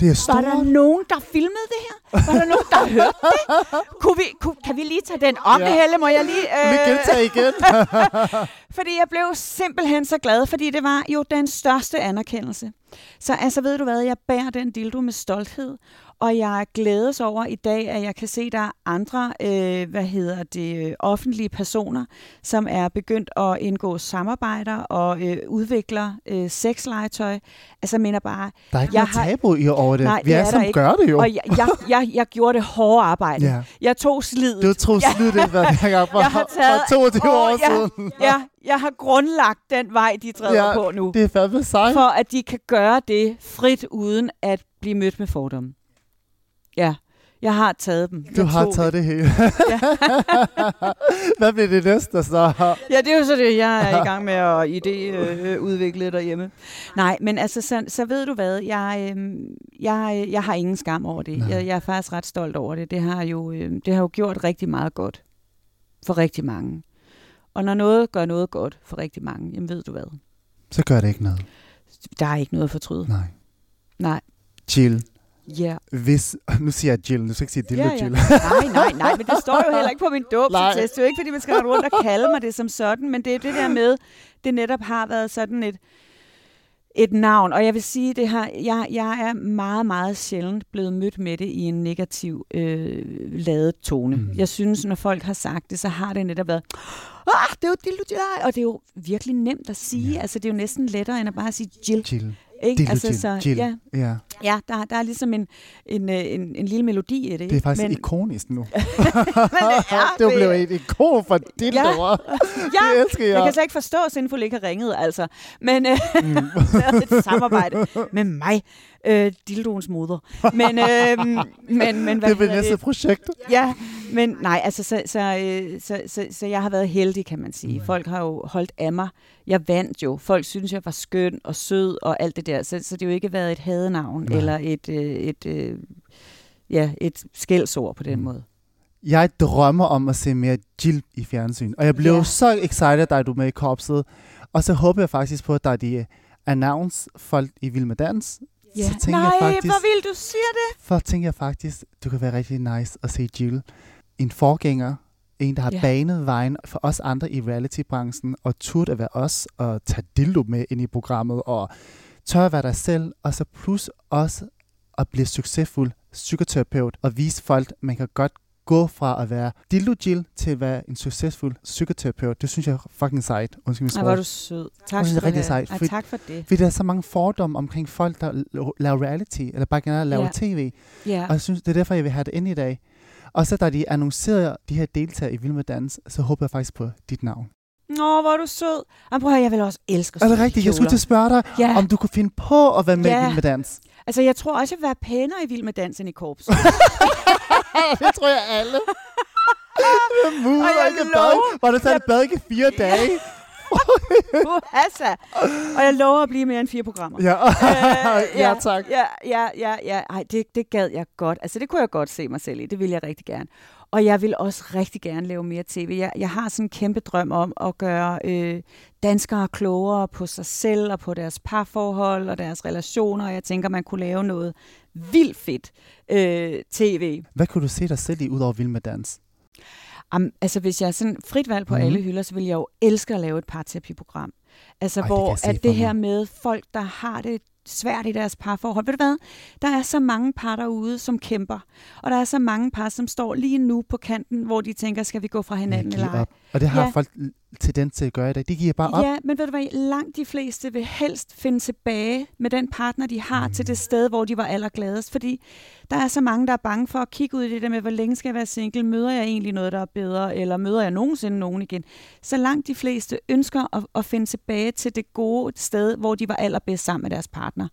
Det er var stort. der nogen, der filmede det her? Var der nogen, der [laughs] hørte det? Kunne vi, kunne, kan vi lige tage den Ja. ja. Helle? Må jeg lige... øh, Vi gentager igen. [laughs] fordi jeg blev simpelthen så glad, fordi det var jo den største anerkendelse. Så altså, ved du hvad, jeg bærer den dildo med stolthed, og jeg glædes over i dag, at jeg kan se, at der er andre, øh, hvad hedder det, offentlige personer, som er begyndt at indgå samarbejder og øh, udvikler øh, sexlegetøj. Altså, jeg mener bare, Der er ikke Jeg noget har- tabu i over det. Nej, Vi det er, er som ikke. gør det jo. og jeg, jeg, jeg, jeg gjorde det hårde arbejde. Ja. Jeg tog slidet. Du Ja. slet ikke, hvad jeg gang [laughs] for, Jeg har taget for 22 år ja, siden. Ja, jeg har grundlagt den vej, de træder Ja, på nu. Det er fandme sejt. For at de kan gøre det frit, uden at blive mødt med fordomme. Ja, jeg har taget dem. Du Jeg har taget det hele. Ja. [laughs] Hvad bliver det næste så? Ja, det er jo så det, jeg er i gang med at idéudvikle derhjemme. Nej, men altså, så, så ved du hvad, jeg, øh, jeg, jeg har ingen skam over det. Nej. Jeg, jeg er faktisk ret stolt over det. Det har, jo, øh, det har jo gjort rigtig meget godt for rigtig mange. Og når noget gør noget godt for rigtig mange, jamen ved du hvad, Så gør det ikke noget. der er ikke noget at fortryde. Nej. Nej. Jill, Ja. hvis... Nu siger jeg Jill, du skal ikke sige Dildo ja, ja. Jill. Nej, nej, nej, men det står jo heller ikke på min [laughs] dåbsattest. Det er jo ikke, fordi man skal rende rundt og kalde mig det som sådan, men det er det der med, det netop har været sådan et, et navn. Og jeg vil sige, det har, jeg, jeg er meget, meget sjældent blevet mødt med det i en negativ øh, ladet tone. Mm. Jeg synes, når folk har sagt det, så har det netop været, ah, det er jo Dildo Jill. Og det er jo virkelig nemt at sige. Ja. Altså, det er jo næsten lettere, end at bare sige Jill. Jill. Ikke? Dildo altså, Jill. så, Jill. Ja, Ja, ja der, der er ligesom en, en, øh, en, en lille melodi i det. det er ikke? faktisk Men- ikonisk nu. [laughs] men det er [laughs] det blev et ikon for dildoer. [laughs] Ja, Det elsker jeg. jeg kan slet ikke forstå, at Sinful ikke har ringet, altså. Men øh, Mm. et samarbejde med mig, øh, dildoens moder. Men, øh, men, men hvad Det bliver hedder næste projekt. Ja, men nej, altså, så, så, øh, så, så, så jeg har været heldig, kan man sige. Mm. Folk har jo holdt af mig. Jeg vandt jo. Folk synes, jeg var skøn og sød og alt det der. Så, så det har jo ikke været et hadenavn Nej. eller et, øh, et, øh, ja, et skældsord på den Mm. måde. Jeg drømmer om at se mere Jill i fjernsyn. Og jeg blev Ja. så excited, da du er med i korpset. Og så håber jeg faktisk på, at der er de announce folk i Vild med Dans. Ja. Så tænker Nej, jeg faktisk, hvor vil du siger det? for tænker jeg faktisk, du kan være rigtig nice at se Jill. En forgænger, en, der har Ja. banet vejen for os andre i reality-branchen, og turde at være os, og tage dildo med ind i programmet, og tør at være dig selv, og så plus også at blive succesfuld psykoterapeut, og vise folk, at man kan godt gå fra at være dildo Jill til at være en succesfuld psykoterapeut, det synes jeg er fucking sejt. Undskyld min Ej, hvor er sprog. du sød. Tak Jeg synes, det er for rigtig sejt, Ej, for- tak for det. Fordi der er så mange fordomme omkring folk, der la- laver reality, eller bare generelt laver Ja. tv. Ja. Og jeg synes, det er derfor, jeg vil have det ind i dag. Og så da de annoncerede de her deltagere i Vild med Dans, så håber jeg faktisk på dit navn. Nå, hvor er du sød. Ej, prøv at høre, jeg vil også elske at Er det rigtigt? Jeg skulle til at spørge dig, Ja, om du kunne finde på at være med i Ja. Vild med Dans. altså jeg tror også, jeg vil være pænere i Vild med Dans end i korps. [laughs] det tror jeg alle. Mud, Og jeg ikke bad. Var der så et bad ikke i fire dage? [laughs] Uhassa. Og jeg lover at blive mere end fire programmer. Ja, Øh, [laughs] ja tak. Ja, ja, ja, ja. Ej, det, det gad jeg godt. Altså, det kunne jeg godt se mig selv i. Det vil jeg rigtig gerne. Og jeg vil også rigtig gerne lave mere tv. Jeg, jeg har sådan en kæmpe drøm om at gøre øh, danskere klogere på sig selv og på deres parforhold og deres relationer. Jeg tænker, man kunne lave noget vildt fedt øh, tv. Hvad kunne du se dig selv i, ud over Vild med Dans? Am, altså, hvis jeg er sådan frit valg på mm. alle hylder, så vil jeg jo elske at lave et parterapiprogram. Altså, Ej, det hvor se at det her med folk, der har det svært i deres parforhold. Ved du hvad? Der er så mange par derude, som kæmper. Og der er så mange par, som står lige nu på kanten, hvor de tænker, skal vi gå fra hinanden Ja, eller ej? Og det har Ja. folk tendens til at gøre i dag. De giver bare op. Ja, men ved du hvad, langt de fleste vil helst finde tilbage med den partner, de har, til det sted, hvor de var allergladest. Fordi der er så mange, der er bange for at kigge ud i det der med, hvor længe skal jeg være single? Møder jeg egentlig noget, der er bedre? Eller møder jeg nogensinde nogen igen? Så langt de fleste ønsker at, at finde tilbage til det gode sted, hvor de var allerbedst sammen med deres partner.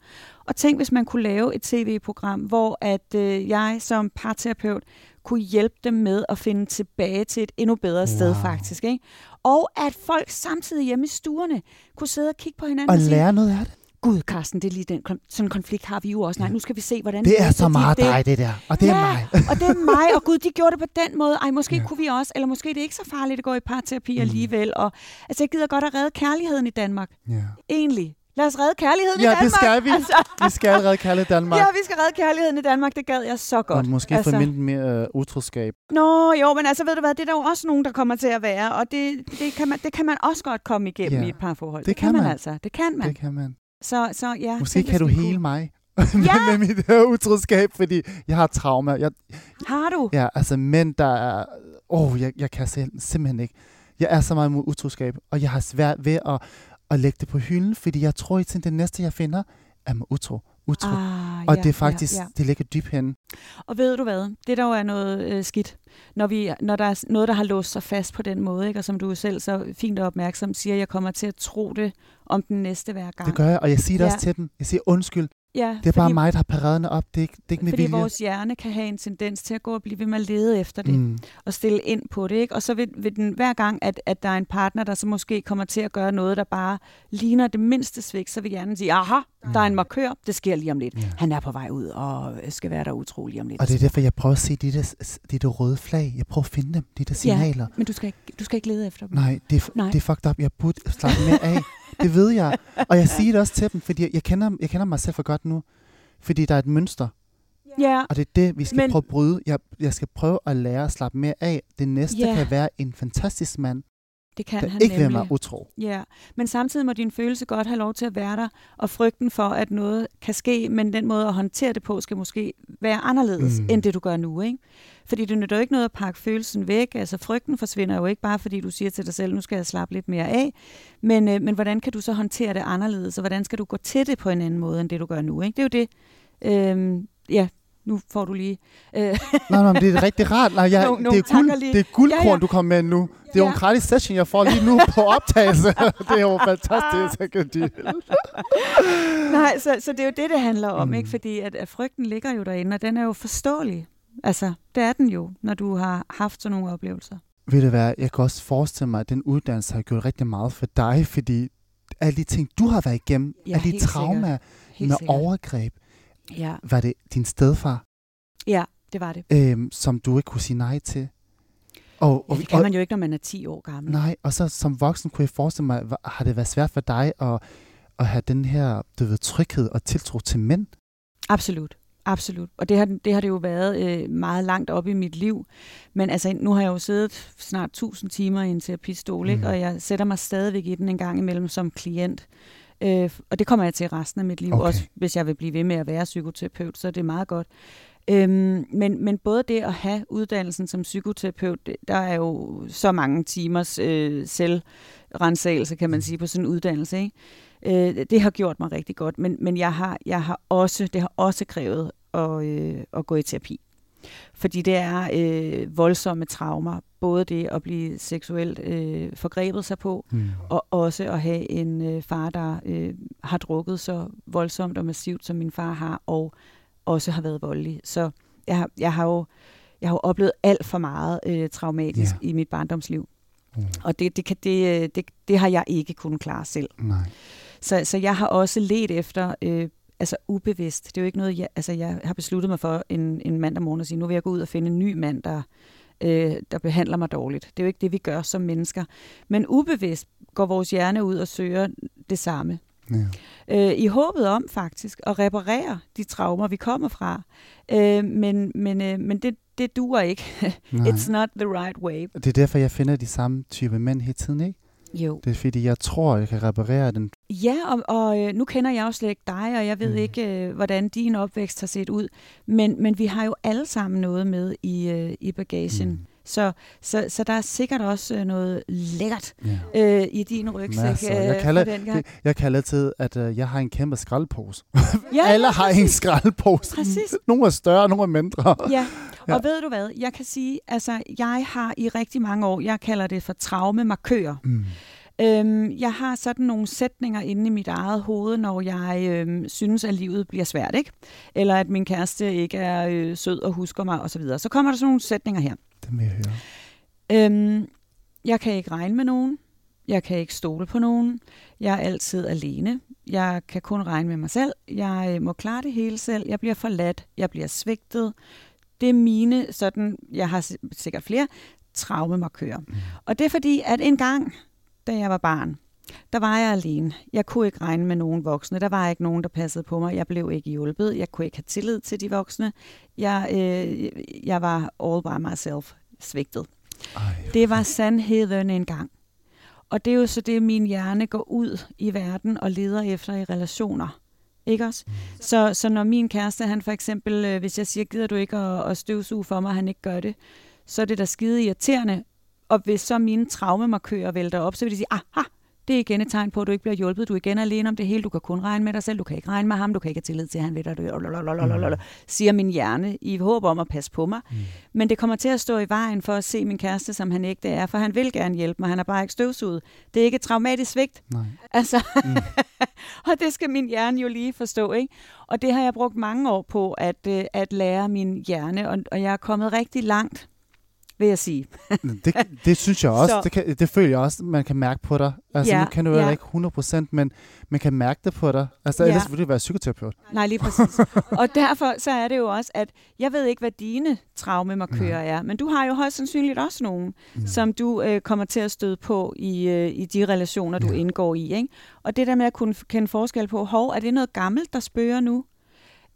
Og tænk, hvis man kunne lave et tv-program, hvor at øh, jeg som parterapeut kunne hjælpe dem med at finde tilbage til et endnu bedre sted Wow. faktisk. Ikke? Og at folk samtidig hjemme i stuerne kunne sidde og kigge på hinanden Og og, sige, lære noget af det. Gud, Carsten, det er lige den, sådan en konflikt har vi jo også. Nej, nu skal vi se, hvordan Det er så de meget det. dig, det der. Og det er ja, mig. [laughs] og det er mig, og gud, de gjorde det på den måde. Ej, måske Ja. kunne vi også, eller måske det er ikke så farligt at gå i parterapi mm. alligevel. Og, altså, jeg gider godt at redde kærligheden i Danmark. Ja. Egentlig. Lad os redde kærligheden i Ja, Danmark. det skal vi. Altså, Vi skal allerede kalde [laughs] Danmark. ja, vi skal redde kærligheden i Danmark. Det gad jeg så godt. Og måske altså. forminde mere uh, utroskab. Nå, jo, men altså, ved du hvad, det er der jo også nogen, der kommer til at være, og det, det, kan, man, det kan man også godt komme igennem Ja, i et parforhold. det kan man. man. altså. Det kan man. Det kan man. Så, så ja. Måske kan du hele mig [laughs] Ja. med mit uh, utroskab, fordi jeg har trauma. Jeg, Har du? ja, altså mænd, der er... Åh, oh, jeg, jeg kan sim- simpelthen ikke. Jeg er så meget imod utroskab, og jeg har svært ved at, at lægge det på hylden, fordi jeg tror, at det næste, jeg finder, er med utro. utro. Ah, og ja, det er faktisk, Ja, ja. det ligger dybt henne. Og ved du hvad? Det der jo er noget øh, skidt, når, vi, når der er noget, der har låst sig fast på den måde, ikke? og som du selv så fint og opmærksom siger, jeg kommer til at tro det om den næste hver gang. Det gør jeg, og jeg siger det Ja. også til dem. Jeg siger undskyld. Ja, Det er bare mig, der har paraderne op. Det er ikke, det er ikke med Fordi vilje. vores hjerne kan have en tendens til at gå og blive ved med at lede efter det. Mm. og stille ind på det. Ikke? Og så vil, vil den hver gang, at, at der er en partner, der så måske kommer til at gøre noget, der bare ligner det mindste svigt, så vil hjernen sige, aha, der er en markør, det sker lige om lidt. Ja. Han er på vej ud og skal være der utrolig om lidt. Og det er derfor, jeg prøver at se de der, de der røde flag. Jeg prøver at finde dem, de der signaler. Men du skal, ikke, du skal ikke lede efter dem. Nej, det er, Nej. det er fucked up. Jeg burde slappe mere af. [laughs] det ved jeg. Og jeg siger det også til dem, fordi jeg, kender, jeg kender mig selv for godt nu. Fordi der er et mønster, Ja, og det er det, vi skal Men... prøve at bryde. Jeg, jeg skal prøve at lære at slappe mere af. Det næste Ja. kan være en fantastisk mand, det kan der han ikke nemlig. mig utro. Ja, men samtidig må din følelse godt have lov til at være der, og frygten for, at noget kan ske, men den måde at håndtere det på, skal måske være anderledes, Mm. end det du gør nu. Ikke? Fordi det nytter jo ikke noget at pakke følelsen væk. Altså frygten forsvinder jo ikke bare, fordi du siger til dig selv, nu skal jeg slappe lidt mere af. Men, øh, men hvordan kan du så håndtere det anderledes, og hvordan skal du gå til det på en anden måde, end det du gør nu? Ikke? Det er jo det. Øhm, ja, nu får du lige... Øh, Nej, nej, men det er rigtig rart. Nej, jeg, Nogle- det, nogle er guld, lige. det er guldkorn, Ja, ja. du kommer med nu. Det er jo en Ja. gratis session, jeg får lige nu på optagelse. [laughs] det er jo fantastisk. Nej, så, så det er jo det, det handler om, Mm. ikke? Fordi at, at frygten ligger jo derinde, og den er jo forståelig. Altså, det er den jo, når du har haft sådan nogle oplevelser. Ved du hvad, jeg kan også forestille mig, at den uddannelse har gjort rigtig meget for dig, fordi alle de ting, du har været igennem, Ja, alle de traumer med sikkert. overgreb, Ja, var det din stedfar, ja, det var det. øhm, som du ikke kunne sige nej til? Og, Ja, det kan man jo ikke, når man er 10 år gammel. Nej, og så som voksen kunne jeg forestille mig, har det været svært for dig at, at have den her du ved, tryghed og tiltro til mænd? Absolut. Absolut. Og det har, det har det jo været øh, meget langt op i mit liv. Men altså, nu har jeg jo siddet snart 1000 timer i en terapistol, ikke? Mhm. og jeg sætter mig stadigvæk i den en gang imellem som klient. Øh, og det kommer jeg til resten af mit liv, Okay. også hvis jeg vil blive ved med at være psykoterapeut, så er det meget godt. Øhm, men, men både det at have uddannelsen som psykoterapeut, der er jo så mange timers øh, selvrensagelse, kan man sige, på sådan en uddannelse. Ikke? Øh, det har gjort mig rigtig godt, men, men jeg har, jeg har også, det har også krævet at, øh, at gå i terapi. Fordi det er øh, voldsomme traumer, både det at blive seksuelt øh, forgrebet sig på, Mm. og også at have en øh, far, der øh, har drukket så voldsomt og massivt, som min far har, og også har været voldelig. Så jeg har, jeg har jo jeg har jo oplevet alt for meget øh, traumatisk Ja. i mit barndomsliv. Mm. Og det, det, kan, det, øh, det, det har jeg ikke kunnet klare selv. Nej. Så, så jeg har også let efter, øh, altså ubevidst, det er jo ikke noget, jeg, altså jeg har besluttet mig for en, en mandag morgen at sige, nu vil jeg gå ud og finde en ny mand, der, øh, der behandler mig dårligt. Det er jo ikke det, vi gør som mennesker. Men ubevidst går vores hjerne ud og søger det samme. Ja. Øh, I håbet om faktisk at reparere de traumer, vi kommer fra. Øh, men men, øh, men det, det duer ikke. [laughs] It's not the right way. Det er derfor, jeg finder de samme type mænd hele tiden, ikke? Jo. Det er fordi, jeg tror, jeg kan reparere den. Ja, og, og øh, nu kender jeg jo slet ikke dig, og jeg ved Mm. ikke, øh, hvordan din opvækst har set ud. Men, men vi har jo alle sammen noget med i, øh, i bagagen. Mm. Så, så, så der er sikkert også øh, noget lækkert Ja. øh, i din rygsæk. Masser. Jeg øh, kalder- den gang. Jeg kalder altid, at uh, jeg har en kæmpe skraldpose. Ja, [laughs] Alle ja, har en skraldpose. Præcis. Nogle er større, nogle er mindre. Ja, Ja. og ved du hvad, jeg kan sige, altså jeg har i rigtig mange år, jeg kalder det for traumemarkører. Mm. Øhm, jeg har sådan nogle sætninger inde i mit eget hoved, når jeg øhm, synes, at livet bliver svært, ikke? Eller at min kæreste ikke er øh, sød og husker mig osv. Så, så kommer der sådan nogle sætninger her. Det vil jeg høre. Øhm, jeg kan ikke regne med nogen. Jeg kan ikke stole på nogen. Jeg er altid alene. Jeg kan kun regne med mig selv. Jeg øh, må klare det hele selv. Jeg bliver forladt. Jeg bliver svigtet. Det er mine, sådan, jeg har sikkert flere, traumemarkører. Mm. Og det er fordi, at en gang, da jeg var barn, der var jeg alene. Jeg kunne ikke regne med nogen voksne. Der var ikke nogen, der passede på mig. Jeg blev ikke hjulpet. Jeg kunne ikke have tillid til de voksne. Jeg, øh, jeg var all by myself svigtet. Ej, Det var sandheden engang. Og det er jo så det, min hjerne går ud i verden og leder efter i relationer. Ikke også? Så, så når min kæreste, han for eksempel, øh, hvis jeg siger, gider du ikke at, at støvsuge for mig, og han ikke gør det, så er det da skide irriterende. Og hvis så mine traumemarkører vælter op, så vil de sige, aha, det er igen et tegn på, at du ikke bliver hjulpet. Du er igen alene om det hele. Du kan kun regne med dig selv. Du kan ikke regne med ham. Du kan ikke have tillid til, at han vil dig. Lalalala, Siger min hjerne i håb om at passe på mig. Mm. Men det kommer til at stå i vejen for at se min kæreste, som han ikke det er. For han vil gerne hjælpe mig. Han er bare ikke støvsuget. Det er ikke et traumatisk svigt. Nej. Altså, Mm. [laughs] og det skal min hjerne jo lige forstå, ikke? Og det har jeg brugt mange år på at, øh, at lære min hjerne, og, og jeg er kommet rigtig langt, vil jeg sige. Det, det synes jeg [laughs] også. Så- Det, kan, det føler jeg også, man kan mærke på dig. Altså, Ja, nu kan du jo ja. ikke 100%, men man kan mærke det på dig. Altså, Ja. ellers ville du være psykoterapeut. Nej, lige præcis. og derfor så er det jo også, at jeg ved ikke, hvad dine traumemarkører er, men du har jo højst sandsynligt også nogen, Mm. som du øh, kommer til at støde på i, øh, i de relationer, du Ja. ja. indgår i. Ikke? Og det der med at kunne kende forskel på, hov, er det noget gammelt, der spørger nu?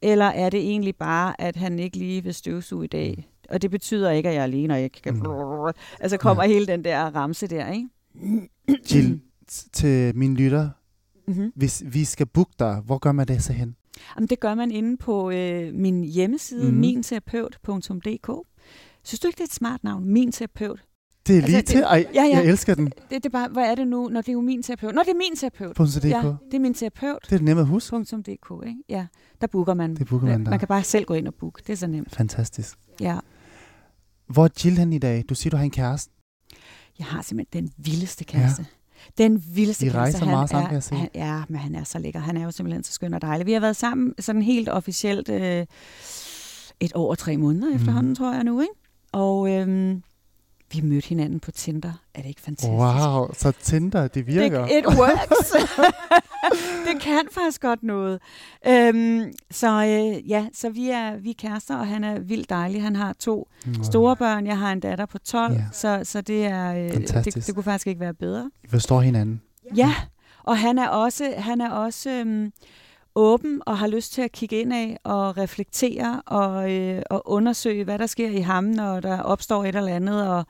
Eller er det egentlig bare, at han ikke lige vil støvsuge i dag? Og det betyder ikke, at jeg er alene, og jeg kan... Mm. Altså kommer ja. hele den der ramse der, ikke? Jill, [clears throat] til mine lytter, Mm-hmm. hvis vi skal booke dig, hvor gør man det så hen? Jamen, det gør man inde på øh, min hjemmeside, Mhm. mm-hmm. minterapeut.dk. Synes du ikke, det er et smart navn? Min terapeut. Det er Altså, lige det- til. Ej, ja, ja. jeg elsker den. Det, det er bare, hvad er det nu? Når det er jo min terapeut. Nå, det er min terapeut. .dk. Ja, det er min terapeut. Det er nemt at huske. .dk, ikke? Ja, der booker man. Det booker man der. Man kan bare selv gå ind og booke. Det er så nemt. Fantastisk. Ja. Hvor er Jill hen i dag? Du siger, du har en kæreste. Jeg har simpelthen den vildeste kæreste. Ja. Den vildeste I kæreste. rejser han meget er, sammen, kan jeg se. Han, ja, men han er så lækker. Han er jo simpelthen så skøn og dejlig. Vi har været sammen sådan helt officielt øh, et år og tre måneder Mhm. efterhånden, tror jeg nu. Ikke? Og øhm, vi mødte hinanden på Tinder. Er det ikke fantastisk? Wow, så Tinder, det virker. Det, it works. [laughs] det kan faktisk godt noget. Øhm, så øh, ja, så vi er, vi er kærester, og han er vildt dejlig. Han har to Nå, store børn. Jeg har en datter på 12, Ja. så, så det er øh, det, det kunne faktisk ikke være bedre. I forstår hinanden. Ja, og han er også, han er også øhm, åben og har lyst til at kigge ind af og reflektere og, øh, og undersøge, hvad der sker i ham, når der opstår et eller andet, og,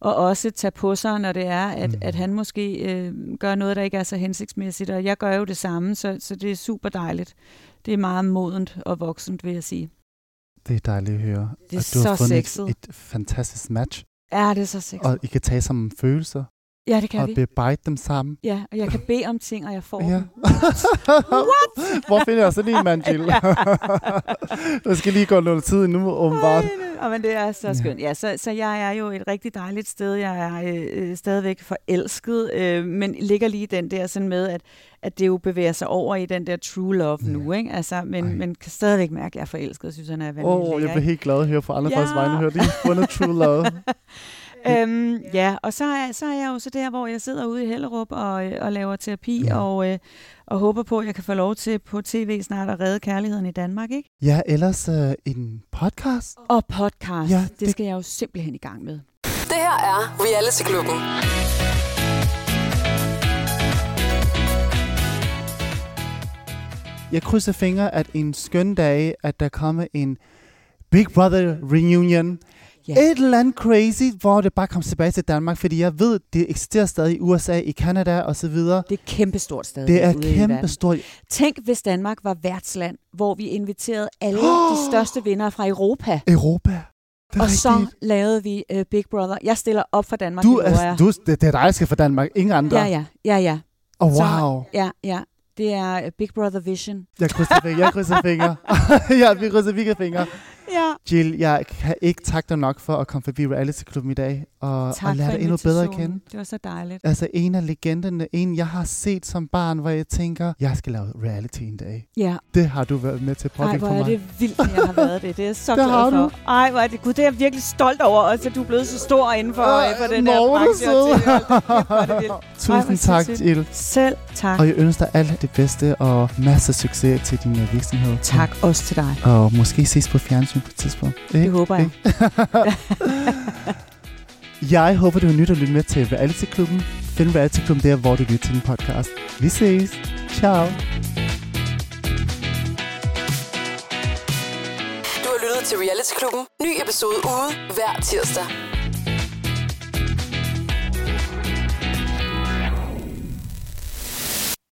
og også tage på sig, når det er, at, Mm. at han måske øh, gør noget, der ikke er så hensigtsmæssigt, og jeg gør jo det samme, så, så det er super dejligt. Det er meget modent og voksent, vil jeg sige. Det er dejligt at høre. Det er at du har så fundet sexet. et, et fantastisk match. Ja, det er så sexet. Og I kan tage sammen følelser Ja, det kan og vi. bearbejde dem sammen. Ja, og jeg kan bede om ting, og jeg får Ja. dem. [laughs] Hvor finder jeg sådan en mand, [laughs] Jill? [laughs] Der skal lige gå noget tid nu, åbenbart. Og men det er så skønt. Ja, så, så jeg er jo et rigtig dejligt sted. Jeg er øh, stadigvæk forelsket, øh, men ligger lige den der sådan med, at, at det jo bevæger sig over i den der true love Ja. nu, ikke? Altså, men, Ej. men kan stadigvæk mærke, at jeg er forelsket. Synes, han er vanvittig Åh, oh, jeg bliver helt glad at høre fra andre Ja. folks vegne. Hør, de fundet true love. Øhm, ja, og så er, så er jeg jo så der, hvor jeg sidder ude i Hellerup og, øh, og laver terapi, Ja. ja. og, øh, og håber på, at jeg kan få lov til på tv snart at redde kærligheden i Danmark, ikke? Ja, ellers øh, en podcast. Og podcast, ja, det- det skal jeg jo simpelthen i gang med. Det her er Reality Klubben. Jeg krydser fingre, at en skøn dag, at der kommer en Big Brother reunion. Ja. Et eller andet crazy, hvor det bare kommer tilbage til Danmark, fordi jeg ved, det eksisterer stadig i USA, i Canada og så videre. Det er kæmpestort sted. Det er ude i kæmpe verden. stort. Tænk, hvis Danmark var værtsland, hvor vi inviterede alle de [gasps] største vinder fra Europa. Europa. Det Og så rigtigt. lavede vi uh, Big Brother. Jeg stiller op for Danmark, Du er, du, det, det er dig, der skal fra Danmark. Ingen andre. Ja, ja, ja, ja, Oh, Så- wow. ja, ja. Det er uh, Big Brother Vision. Jeg krydser fingre. Jeg krydser fingre. [laughs] ja, vi krydser fingre. Ja. Jill, jeg kan ikke takke dig nok for at komme forbi Reality Club i dag og, Tak og lære dig endnu bedre at kende. Det var så dejligt. Altså en af legenderne, en jeg har set som barn, hvor jeg tænker, jeg skal lave reality en dag. Ja. Det har du været med til at Ej, hvor er det vildt, at jeg har været det. Det er jeg så [laughs] Det glad du. for. Ej, hvor er det gud, det er jeg virkelig stolt over, også at du er blevet så stor inden for, Øh, for den der er du branche. vildt. Ej, [laughs] Tusind tak. Jill. Selv tak. Og jeg ønsker dig alt det bedste og masser af succes til din øh, virksomhed. Tak også til dig. Og måske ses på fjernsyn på et tidspunkt. Det håber jeg. [laughs] jeg håber, du har nyt at lytte med til Reality Klubben. Find Reality Klubben der, hvor du lytter til din podcast. Vi ses. Ciao. Du har lyttet til Reality Klubben. Ny episode ude hver tirsdag.